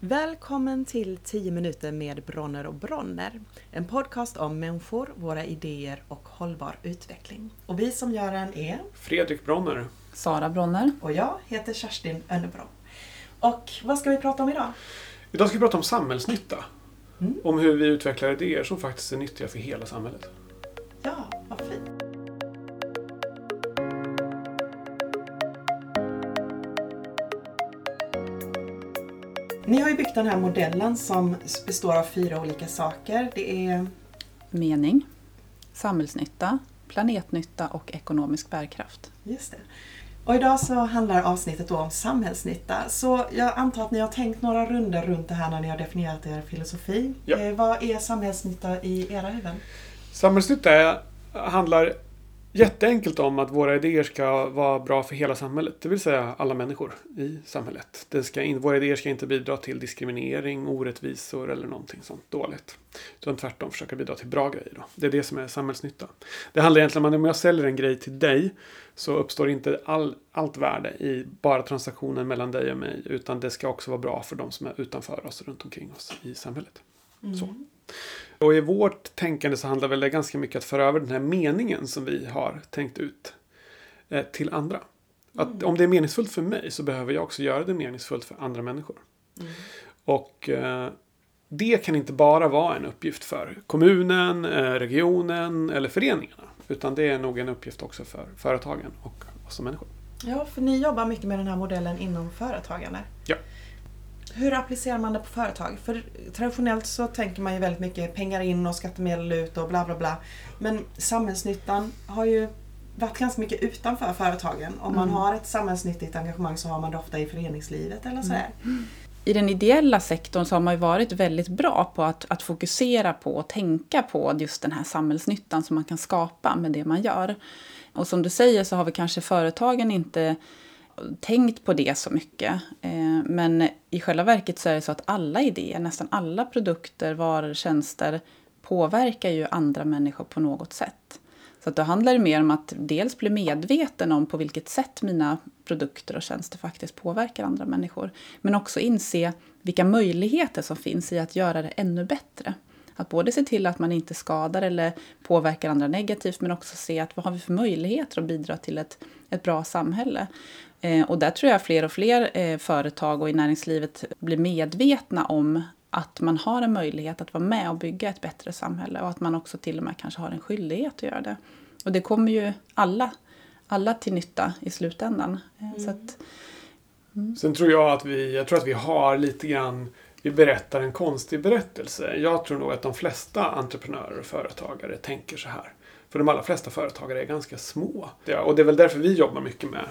Välkommen till 10 minuter med Bronner och Bronner. En podcast om människor, våra idéer och hållbar utveckling. Och vi som gör den är Fredrik Bronner. Sara Bronner. och jag heter Kerstin Önnebro. Och vad ska vi prata om idag? Idag ska vi prata om samhällsnytta. Mm. Om hur vi utvecklar idéer som faktiskt är nyttiga för hela samhället. Ni har ju byggt den här modellen som består av fyra olika saker. Det är Mening, samhällsnytta, planetnytta och ekonomisk bärkraft. Just det. Och idag så handlar avsnittet då om samhällsnytta. Så jag antar att ni har tänkt några runder runt det här när ni har definierat er filosofi. Ja. Eh, vad är samhällsnytta i era huvuden? Samhällsnytta handlar jätteenkelt om att våra idéer ska vara bra för hela samhället. Det vill säga alla människor i samhället. Det ska in, våra idéer ska inte bidra till diskriminering, orättvisor eller någonting sånt dåligt. Utan tvärtom försöka bidra till bra grejer. Då. Det är det som är samhällsnytta. Det handlar egentligen om att om jag säljer en grej till dig så uppstår inte all, allt värde i bara transaktionen mellan dig och mig. Utan det ska också vara bra för de som är utanför oss, runt omkring oss i samhället. Så. Mm. Och i vårt tänkande så handlar väl det ganska mycket att föra över den här meningen som vi har tänkt ut eh, till andra. Att om det är meningsfullt för mig så behöver jag också göra det meningsfullt för andra människor. Och eh, det kan inte bara vara en uppgift för kommunen, eh, regionen eller föreningarna. Utan det är nog en uppgift också för företagen och oss som människor. Ja, för ni jobbar mycket med den här modellen inom företagande. Ja. Hur applicerar man det på företag? För traditionellt så tänker man ju väldigt mycket pengar in och skattemedel ut och bla bla bla. Men samhällsnyttan har ju varit ganska mycket utanför företagen. Om man Mm. har ett samhällsnyttigt engagemang så har man det ofta i föreningslivet eller sådär. I den ideella sektorn så har man ju varit väldigt bra på att, att fokusera på och tänka på just den här samhällsnyttan som man kan skapa med det man gör. Och som du säger så har vi kanske företagen inte tänkt på det så mycket. Eh, Men i själva verket så är det så att alla idéer, nästan alla produkter, varor, tjänster påverkar ju andra människor på något sätt. Så att då handlar det mer om att dels bli medveten om på vilket sätt mina produkter och tjänster faktiskt påverkar andra människor. Men också inse vilka möjligheter som finns i att göra det ännu bättre. Att både se till att man inte skadar eller påverkar andra negativt men också se att vad har vi för möjligheter att bidra till ett, ett bra samhälle. Eh, och där tror jag fler och fler eh, företag och i näringslivet blir medvetna om att man har en möjlighet att vara med och bygga ett bättre samhälle och att man också till och med kanske har en skyldighet att göra det. Och det kommer ju alla, alla till nytta i slutändan. Eh, Så att, Sen tror jag att vi, jag tror att vi har lite grann, vi berättar en konstig berättelse. Jag tror nog att de flesta entreprenörer och företagare tänker så här. För de allra flesta företagare är ganska små. Ja, och det är väl därför vi jobbar mycket med,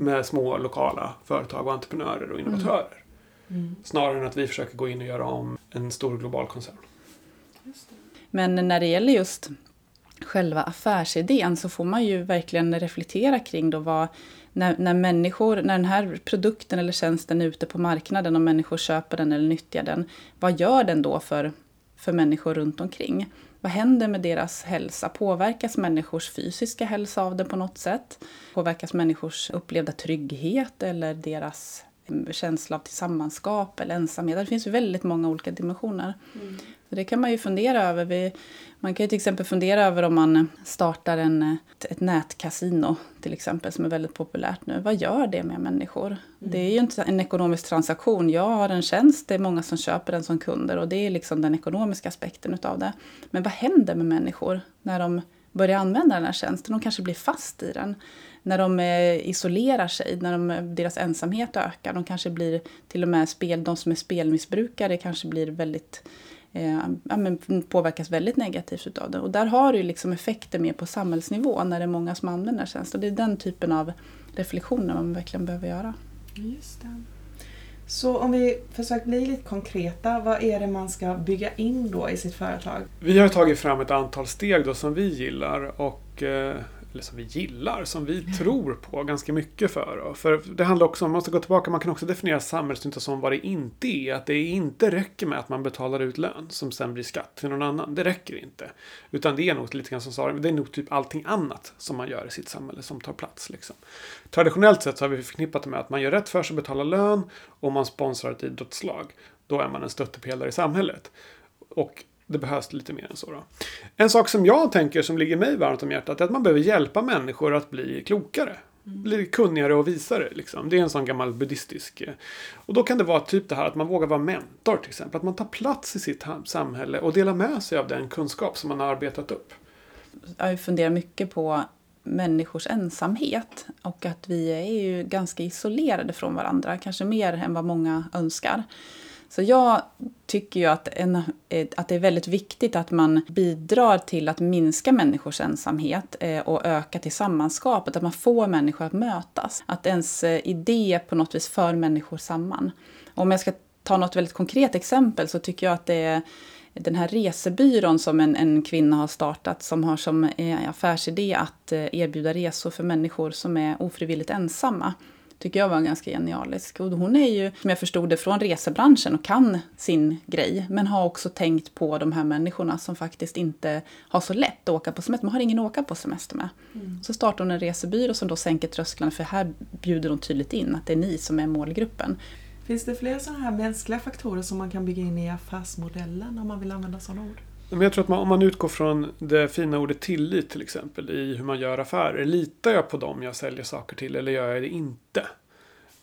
med små lokala företag och entreprenörer och innovatörer. Snarare än att vi försöker gå in och göra om en stor global koncern. Men när det gäller just själva affärsidén så får man ju verkligen reflektera kring då vad, när, när människor, när den här produkten eller tjänsten är ute på marknaden och människor köper den eller nyttjar den, vad gör den då för, för människor runt omkring? Vad händer med deras hälsa? Påverkas människors fysiska hälsa av det på något sätt? Påverkas människors upplevda trygghet eller deras eh, känsla av tillsammanskap eller ensamhet? Det finns väldigt många olika dimensioner. Mm det kan man ju fundera över. Vi, man kan ju till exempel fundera över om man startar en, ett, nätkasino till exempel som är väldigt populärt nu. Vad gör det med människor? Det är ju inte en ekonomisk transaktion. Jag har en tjänst, det är många som köper den som kunder och det är liksom den ekonomiska aspekten utav det. Men vad händer med människor när de börjar använda den här tjänsten? De kanske blir fast i den. När de eh, isolerar sig, när de, deras ensamhet ökar. De kanske blir till och med spel, de som är spelmissbrukare kanske blir väldigt eh, ja, men påverkas väldigt negativt utav det. Och där har du ju liksom effekter mer på samhällsnivå när det är många som använder tjänster. Det är den typen av reflektioner man verkligen behöver göra. Just det. Så om vi försöker bli lite konkreta, vad är det man ska bygga in då i sitt företag? Vi har tagit fram ett antal steg då som vi gillar och eh, eller som vi gillar, som vi tror på ganska mycket för. För det handlar också om, man måste gå tillbaka, man kan också definiera samhällsnytta som vad det inte är. Att det inte räcker med att man betalar ut lön som sen blir skatt till någon annan. Det räcker inte. Utan det är nog lite grann som sa, det är nog typ allting annat som man gör i sitt samhälle som tar plats. Liksom. Traditionellt sett så har vi förknippat det med att man gör rätt för sig, betalar lön och man sponsrar ett idrottslag. då är man en stöttepelare i samhället. Och det behövs lite mer än så. Då. En sak som jag tänker som ligger mig varmt om hjärtat är att man behöver hjälpa människor att bli klokare. Mm. Bli kunnigare och visare. Liksom. Det är en sån gammal buddhistisk... Eh, och då kan det vara typ det här att man vågar vara mentor till exempel. Att man tar plats i sitt samhälle och delar med sig av den kunskap som man har arbetat upp. Jag funderar mycket på människors ensamhet och att vi är ju ganska isolerade från varandra, kanske mer än vad många önskar. Så jag tycker ju att, en, eh, att det är väldigt viktigt att man bidrar till att minska människors ensamhet eh, och öka tillsammanskapet, att man får människor att mötas. Att ens eh, idé på något vis för människor samman. Om jag ska ta något väldigt konkret exempel så tycker jag att det är den här resebyrån som en, en kvinna har startat som har som affärsidé att erbjuda resor för människor som är ofrivilligt ensamma tycker jag var ganska genialisk. Och hon är ju, som jag förstod det, från resebranschen och kan sin grej. Men har också tänkt på de här människorna som faktiskt inte har så lätt att åka på semester. Man har ingen att åka på semester med. Mm. Så startar hon en resebyrå som då sänker trösklarna för här bjuder hon tydligt in att det är ni som är målgruppen. Finns det fler sådana här mänskliga faktorer som man kan bygga in i affärsmodellen om man vill använda sådana ord? Men jag tror att man, om man utgår från det fina ordet tillit till exempel i hur man gör affärer. Litar jag på dem jag säljer saker till eller gör jag det inte?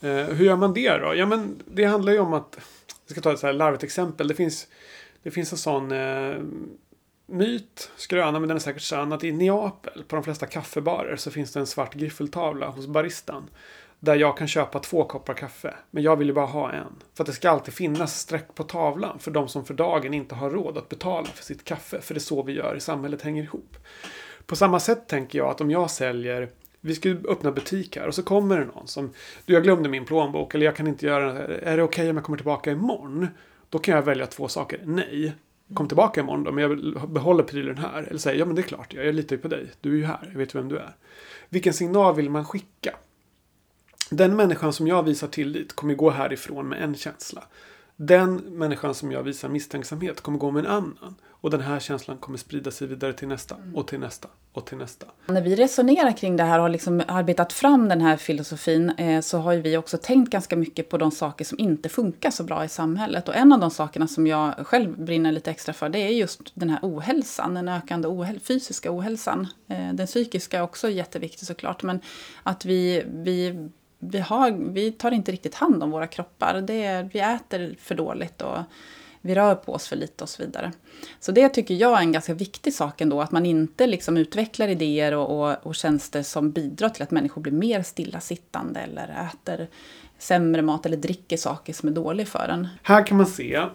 Eh, hur gör man det då? Ja men det handlar ju om att, jag ska ta ett så här larvigt exempel. Det finns, det finns en sån eh, myt, skröna, men den är säkert sann, att i Neapel på de flesta kaffebarer så finns det en svart griffeltavla hos baristan. Där jag kan köpa två koppar kaffe. Men jag vill ju bara ha en. För att det ska alltid finnas streck på tavlan. För de som för dagen inte har råd att betala för sitt kaffe. För det är så vi gör i samhället hänger ihop. På samma sätt tänker jag att om jag säljer vi ska öppna butik här och så kommer det någon som Du jag glömde min plånbok eller jag kan inte göra det. Är det okej okay om jag kommer tillbaka imorgon? Då kan jag välja två saker. Nej. Kom tillbaka imorgon då men jag behåller prylen här. Eller säger ja men det är klart jag, jag litar ju på dig. Du är ju här. Jag vet vem du är. Vilken signal vill man skicka? Den människan som jag visar tillit kommer gå härifrån med en känsla. Den människan som jag visar misstänksamhet kommer gå med en annan. Och den här känslan kommer sprida sig vidare till nästa mm. och till nästa och till nästa. När vi resonerar kring det här och har liksom arbetat fram den här filosofin eh, så har vi också tänkt ganska mycket på de saker som inte funkar så bra i samhället. Och en av de sakerna som jag själv brinner lite extra för det är just den här ohälsan, den ökande ohäl fysiska ohälsan. Eh, den psykiska är också jätteviktig såklart, men att vi, vi vi, har, vi tar inte riktigt hand om våra kroppar. Det är, vi äter för dåligt och vi rör på oss för lite och så vidare. Så det tycker jag är en ganska viktig sak ändå, att man inte liksom utvecklar idéer och, och, och tjänster som bidrar till att människor blir mer stillasittande eller äter sämre mat eller dricker saker som är dåliga för en. Här kan man se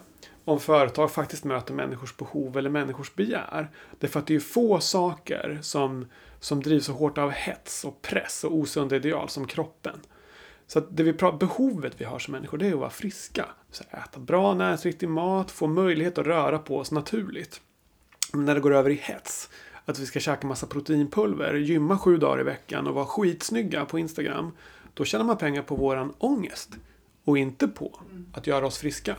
om företag faktiskt möter människors behov eller människors begär. Därför att det är få saker som, som drivs så hårt av hets och press och osunda ideal som kroppen. Så att det vi pratar, behovet vi har som människor det är att vara friska. Så äta bra näringsriktig mat, få möjlighet att röra på oss naturligt. Men när det går över i hets, att vi ska käka massa proteinpulver, gymma sju dagar i veckan och vara skitsnygga på Instagram. Då tjänar man pengar på våran ångest. Och inte på att göra oss friska.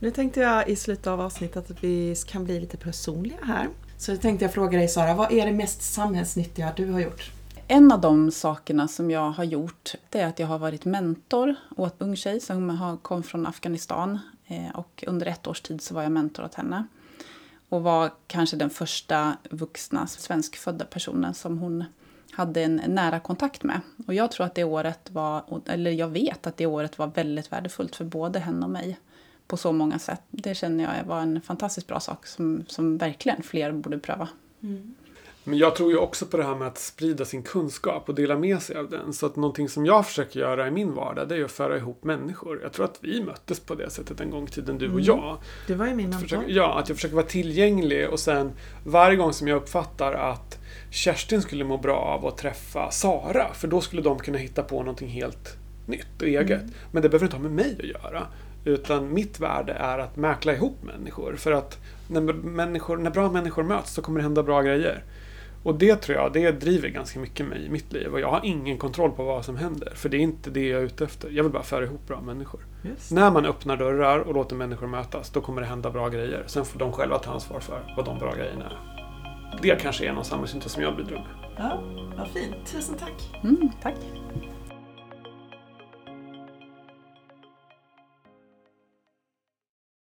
Nu tänkte jag i slutet av avsnittet att vi kan bli lite personliga här. Så tänkte jag fråga dig Sara, vad är det mest samhällsnyttiga du har gjort? En av de sakerna som jag har gjort det är att jag har varit mentor åt en ung tjej som kom från Afghanistan. Eh, och under ett års tid så var jag mentor åt henne. Och var kanske den första vuxna svenskfödda personen som hon hade en nära kontakt med. Och jag tror att det året var, eller jag vet att det året var väldigt värdefullt för både henne och mig på så många sätt. Det känner jag var en fantastiskt bra sak som, som verkligen fler borde pröva. Mm. Men jag tror ju också på det här med att sprida sin kunskap och dela med sig av den. Så att någonting som jag försöker göra i min vardag det är att föra ihop människor. Jag tror att vi möttes på det sättet en gång i tiden, du och mm. jag. Du var ju min mentor. Ja, att jag försöker vara tillgänglig och sen varje gång som jag uppfattar att Kerstin skulle må bra av att träffa Sara, för då skulle de kunna hitta på någonting helt nytt och eget. Mm. Men det behöver inte ha med mig att göra. Utan mitt värde är att mäkla ihop människor. För att när, människor, när bra människor möts så kommer det hända bra grejer. Och det tror jag, det driver ganska mycket mig i mitt liv. Och jag har ingen kontroll på vad som händer. För det är inte det jag är ute efter. Jag vill bara föra ihop bra människor. Just. När man öppnar dörrar och låter människor mötas, då kommer det hända bra grejer. Sen får de själva ta ansvar för vad de bra grejerna är. Det kanske är någon samhällsnytta som jag bidrar med. Ja, vad fint. Tusen tack. Mm, tack.